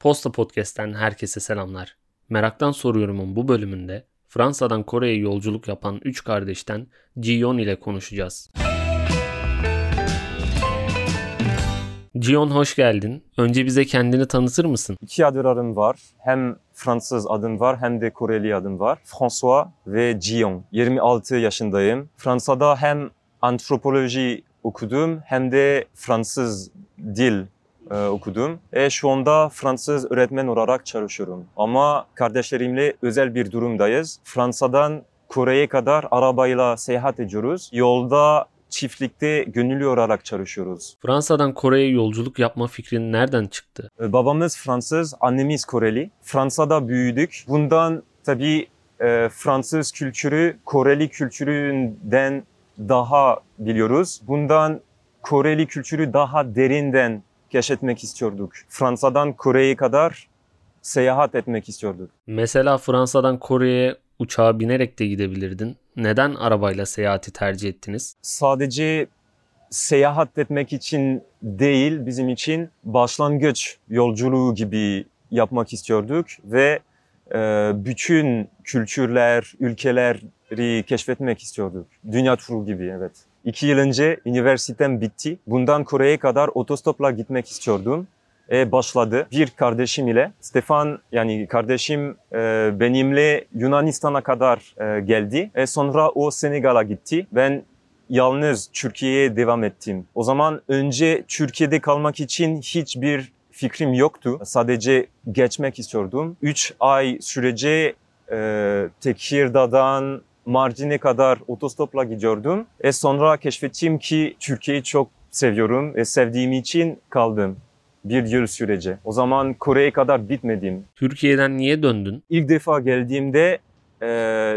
Posta Podcast'ten herkese selamlar. Meraktan soruyorumun bu bölümünde Fransa'dan Kore'ye yolculuk yapan 3 kardeşten Jiyon ile konuşacağız. Jiyon hoş geldin. Önce bize kendini tanıtır mısın? İki adım var. Hem Fransız adım var hem de Koreli adım var. François ve Jiyon. 26 yaşındayım. Fransa'da hem antropoloji okudum hem de Fransız dil e, okudum. E, şu anda Fransız öğretmen olarak çalışıyorum. Ama kardeşlerimle özel bir durumdayız. Fransa'dan Kore'ye kadar arabayla seyahat ediyoruz. Yolda çiftlikte gönüllü olarak çalışıyoruz. Fransa'dan Kore'ye yolculuk yapma fikrin nereden çıktı? E, babamız Fransız, annemiz Koreli. Fransa'da büyüdük. Bundan tabii e, Fransız kültürü Koreli kültüründen daha biliyoruz. Bundan Koreli kültürü daha derinden keşfetmek istiyorduk. Fransa'dan Kore'ye kadar seyahat etmek istiyorduk. Mesela Fransa'dan Kore'ye uçağa binerek de gidebilirdin. Neden arabayla seyahati tercih ettiniz? Sadece seyahat etmek için değil, bizim için başlangıç yolculuğu gibi yapmak istiyorduk ve e, bütün kültürler, ülkeleri keşfetmek istiyorduk. Dünya turu gibi evet. İki yıl önce üniversitem bitti. Bundan Kore'ye kadar otostopla gitmek istiyordum. E, başladı. Bir kardeşim ile Stefan yani kardeşim e, benimle Yunanistan'a kadar e, geldi. E, sonra o Senegal'a gitti. Ben yalnız Türkiye'ye devam ettim. O zaman önce Türkiye'de kalmak için hiçbir fikrim yoktu. Sadece geçmek istiyordum. Üç ay sürece e, Tekirdağ'dan Mardin'e kadar otostopla gidiyordum. E sonra keşfettim ki Türkiye'yi çok seviyorum ve sevdiğim için kaldım bir yıl sürece. O zaman Kore'ye kadar gitmedim. Türkiye'den niye döndün? İlk defa geldiğimde e,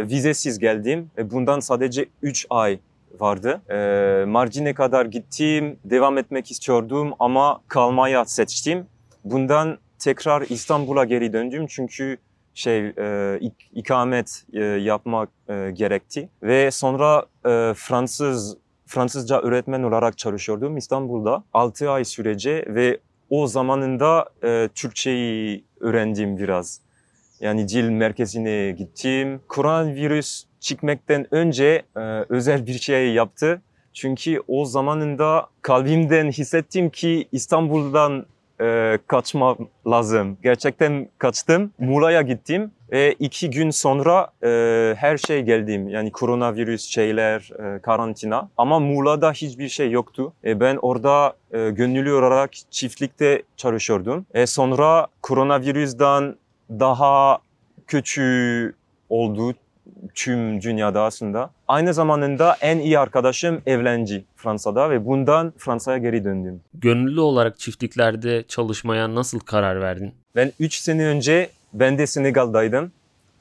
vizesiz geldim. E, bundan sadece 3 ay vardı. E, Mardin'e kadar gittim, devam etmek istiyordum ama kalmaya seçtim. Bundan tekrar İstanbul'a geri döndüm çünkü şey e, ik, ikamet e, yapmak e, gerekti ve sonra e, Fransız Fransızca öğretmen olarak çalışıyordum İstanbul'da 6 ay sürece ve o zamanında e, Türkçeyi öğrendim biraz. Yani dil merkezine gittim. Koronavirüs çıkmaktan önce e, özel bir şey yaptı. Çünkü o zamanında kalbimden hissettim ki İstanbul'dan e, kaçma lazım. Gerçekten kaçtım. Muğla'ya gittim. E, iki gün sonra e, her şey geldim. Yani koronavirüs şeyler, e, karantina. Ama Muğla'da hiçbir şey yoktu. E, ben orada e, gönüllü olarak çiftlikte çalışıyordum. E, sonra koronavirüsten daha kötü oldu tüm dünyada aslında. Aynı zamanda en iyi arkadaşım evlendi Fransa'da ve bundan Fransa'ya geri döndüm. Gönüllü olarak çiftliklerde çalışmaya nasıl karar verdin? Ben 3 sene önce ben de Senegal'daydım.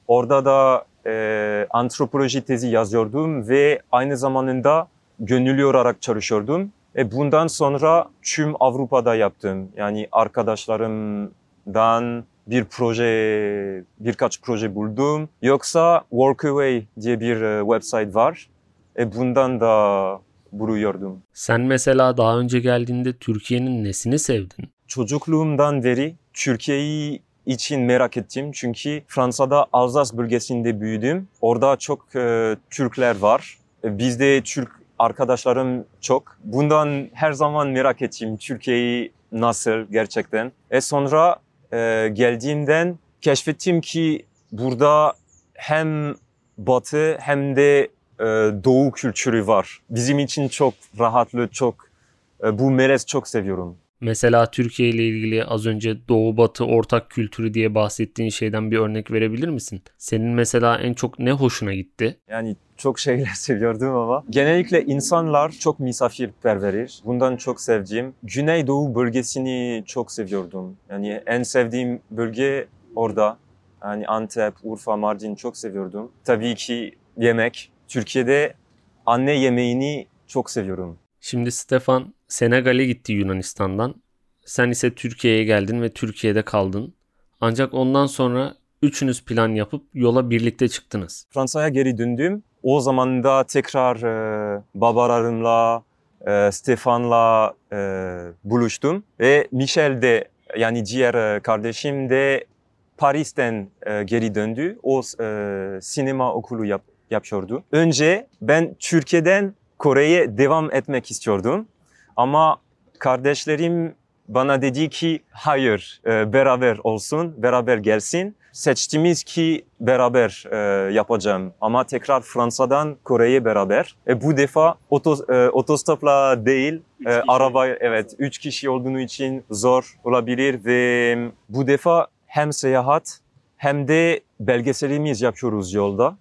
Orada da e, antropoloji tezi yazıyordum ve aynı zamanda gönüllü olarak çalışıyordum. E bundan sonra tüm Avrupa'da yaptım. Yani arkadaşlarımdan bir proje, birkaç proje buldum. Yoksa Workaway diye bir e, website var. E bundan da buluyordum. Sen mesela daha önce geldiğinde Türkiye'nin nesini sevdin? Çocukluğumdan beri Türkiye'yi için merak ettim. Çünkü Fransa'da Alsace bölgesinde büyüdüm. Orada çok e, Türkler var. E, bizde Türk arkadaşlarım çok. Bundan her zaman merak ettim Türkiye'yi nasıl gerçekten. E sonra e, geldiğimden keşfettim ki burada hem batı hem de e, doğu kültürü var. Bizim için çok rahatlı, çok e, bu melez çok seviyorum. Mesela Türkiye ile ilgili az önce Doğu Batı ortak kültürü diye bahsettiğin şeyden bir örnek verebilir misin? Senin mesela en çok ne hoşuna gitti? Yani çok şeyler seviyordum ama genellikle insanlar çok misafirperverir. Bundan çok sevdiğim. Güneydoğu bölgesini çok seviyordum. Yani en sevdiğim bölge orada. Yani Antep, Urfa, Mardin çok seviyordum. Tabii ki yemek. Türkiye'de anne yemeğini çok seviyorum. Şimdi Stefan Senegal'e gitti Yunanistan'dan. Sen ise Türkiye'ye geldin ve Türkiye'de kaldın. Ancak ondan sonra üçünüz plan yapıp yola birlikte çıktınız. Fransa'ya geri döndüm. O zaman da tekrar e, babalarımla, e, Stefan'la e, buluştum. Ve Michel de yani diğer e, kardeşim de Paris'ten e, geri döndü. O e, sinema okulu yap, yapıyordu. Önce ben Türkiye'den Kore'ye devam etmek istiyordum. Ama kardeşlerim bana dedi ki hayır e, beraber olsun, beraber gelsin. Seçtiğimiz ki beraber e, yapacağım ama tekrar Fransa'dan Kore'ye beraber. E, bu defa otos, e, otostopla değil, e, araba evet üç kişi olduğunu için zor olabilir ve bu defa hem seyahat hem de belgeselimiz yapıyoruz yolda.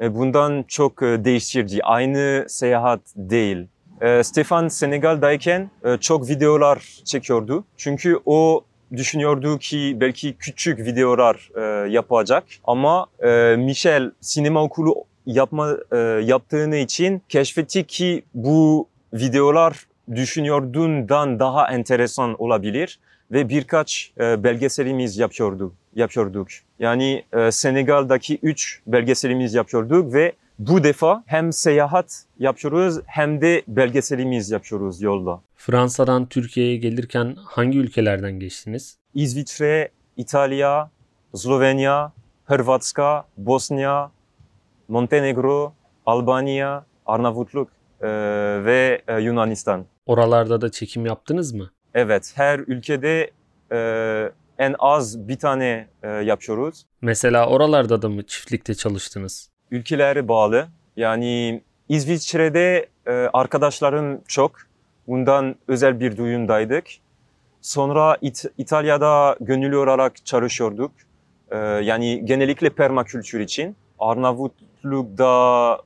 E, bundan çok e, değiştirdi. Aynı seyahat değil. E, Stefan Senegal'dayken e, çok videolar çekiyordu. Çünkü o düşünüyordu ki belki küçük videolar e, yapacak. Ama e, Michel sinema okulu yapma yaptığını için keşfetti ki bu videolar düşünüyordundan daha enteresan olabilir ve birkaç belgeselimiz yapıyordu yapıyorduk. Yani Senegal'daki üç belgeselimiz yapıyorduk ve bu defa hem seyahat yapıyoruz hem de belgeselimiz yapıyoruz yolda. Fransa'dan Türkiye'ye gelirken hangi ülkelerden geçtiniz? İsviçre, İtalya, Slovenya, Hırvatska, Bosnya, Montenegro, Albanya, Arnavutluk e, ve e, Yunanistan. Oralarda da çekim yaptınız mı? Evet, her ülkede e, en az bir tane e, yapıyoruz. Mesela oralarda da mı çiftlikte çalıştınız? Ülkelere bağlı. Yani İsviçre'de e, arkadaşlarım çok. Bundan özel bir duyumdaydık. Sonra İt- İtalya'da gönüllü olarak çalışıyorduk. E, yani genellikle permakültür için. Arnavutluk'ta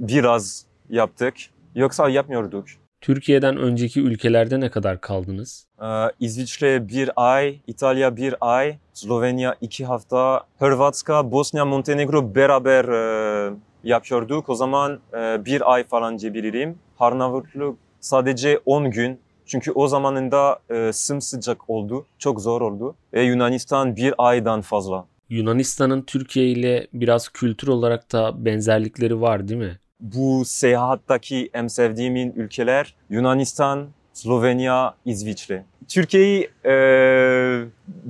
biraz yaptık. Yoksa yapmıyorduk. Türkiye'den önceki ülkelerde ne kadar kaldınız? Ee, İsviçre bir ay, İtalya bir ay, Slovenya iki hafta, Hırvatska, Bosnya, Montenegro beraber e, yapıyorduk. O zaman e, bir ay falan diyebilirim. Arnavutluk sadece 10 gün. Çünkü o zamanında e, sımsıcak oldu, çok zor oldu. Ve Yunanistan bir aydan fazla. Yunanistan'ın Türkiye ile biraz kültür olarak da benzerlikleri var değil mi? Bu seyahattaki en sevdiğimin ülkeler Yunanistan, Slovenya, İsviçre. Türkiye'yi e,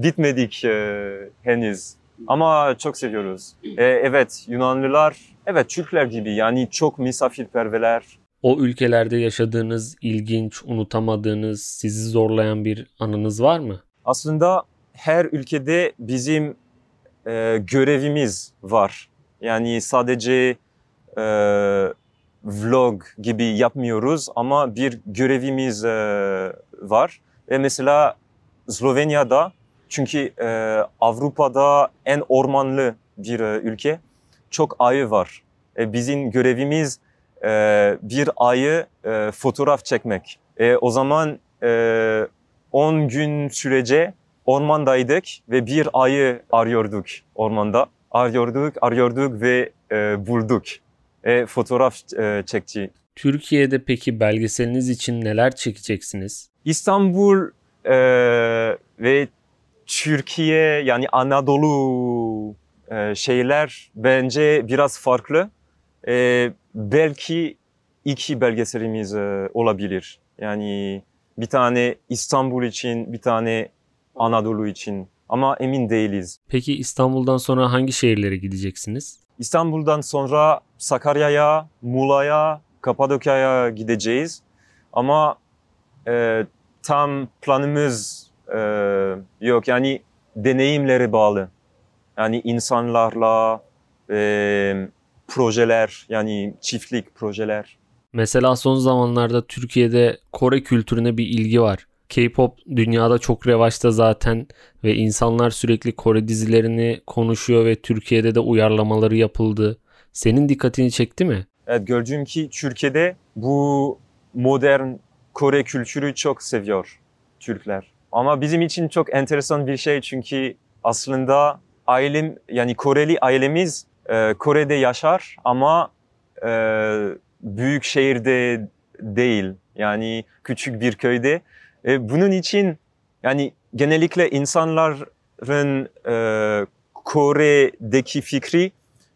gitmedik e, henüz ama çok seviyoruz. E, evet Yunanlılar, evet Türkler gibi yani çok misafirperverler. O ülkelerde yaşadığınız ilginç, unutamadığınız, sizi zorlayan bir anınız var mı? Aslında her ülkede bizim e, görevimiz var. Yani sadece e, vlog gibi yapmıyoruz ama bir görevimiz e, var. Ve mesela Slovenya'da çünkü e, Avrupa'da en ormanlı bir e, ülke çok ayı var. E, bizim görevimiz e, bir ayı e, fotoğraf çekmek. E, o zaman e, 10 gün sürece ormandaydık ve bir ayı arıyorduk ormanda. Arıyorduk, arıyorduk ve e, bulduk. E, fotoğraf e, çekti. Türkiye'de peki belgeseliniz için neler çekeceksiniz? İstanbul e, ve Türkiye yani Anadolu e, şeyler bence biraz farklı. E, belki iki belgeselimiz e, olabilir. Yani bir tane İstanbul için, bir tane Anadolu için ama emin değiliz. Peki İstanbul'dan sonra hangi şehirlere gideceksiniz? İstanbul'dan sonra Sakarya'ya, Muğla'ya, Kapadokya'ya gideceğiz. Ama e, tam planımız e, yok. Yani deneyimlere bağlı. Yani insanlarla e, projeler, yani çiftlik projeler. Mesela son zamanlarda Türkiye'de Kore kültürüne bir ilgi var. K-pop dünyada çok revaçta zaten ve insanlar sürekli Kore dizilerini konuşuyor ve Türkiye'de de uyarlamaları yapıldı. Senin dikkatini çekti mi? Evet gördüğüm ki Türkiye'de bu modern Kore kültürü çok seviyor Türkler. Ama bizim için çok enteresan bir şey çünkü aslında ailem yani Koreli ailemiz e, Kore'de yaşar ama e, büyük şehirde değil. Yani küçük bir köyde. E, bunun için yani genellikle insanların e, Kore'deki fikri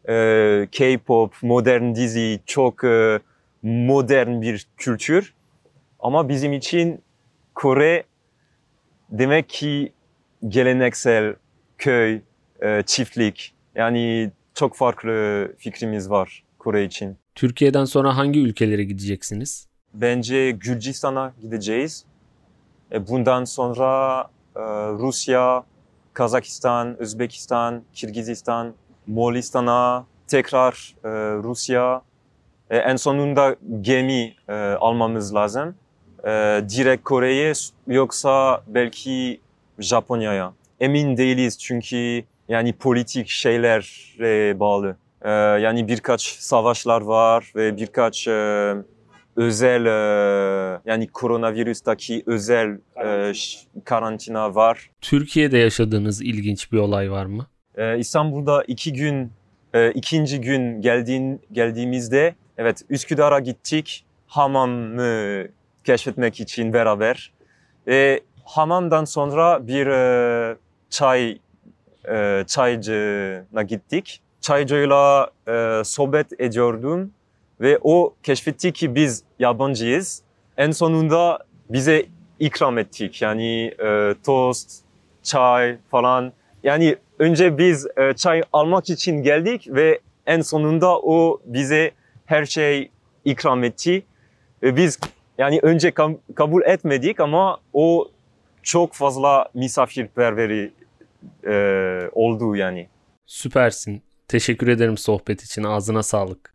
e, K-pop, modern dizi çok e, modern bir kültür. Ama bizim için Kore demek ki geleneksel köy, e, çiftlik. Yani çok farklı fikrimiz var Kore için. Türkiye'den sonra hangi ülkelere gideceksiniz? Bence Gürcistan'a gideceğiz. E, bundan sonra e, Rusya, Kazakistan, Özbekistan, Kirgizistan, Moğolistan'a, tekrar e, Rusya. E, en sonunda gemi e, almamız lazım. E, direkt Kore'ye yoksa belki Japonya'ya. Emin değiliz çünkü yani politik şeylere bağlı. E, yani birkaç savaşlar var ve birkaç e, özel e, yani koronavirüsteki özel e, karantina var. Türkiye'de yaşadığınız ilginç bir olay var mı? Ee, İstanbul'da iki gün, e, ikinci gün geldiğin, geldiğimizde evet Üsküdar'a gittik hamamı keşfetmek için beraber. Ve hamamdan sonra bir e, çay e, çaycına gittik. Çaycıyla e, sohbet ediyordum ve o keşfetti ki biz yabancıyız. En sonunda bize ikram ettik yani e, tost, çay falan. Yani önce biz e, çay almak için geldik ve en sonunda o bize her şey ikram etti. Ve biz yani önce kam- kabul etmedik ama o çok fazla misafirperveri e, oldu yani. Süpersin. Teşekkür ederim sohbet için. Ağzına sağlık.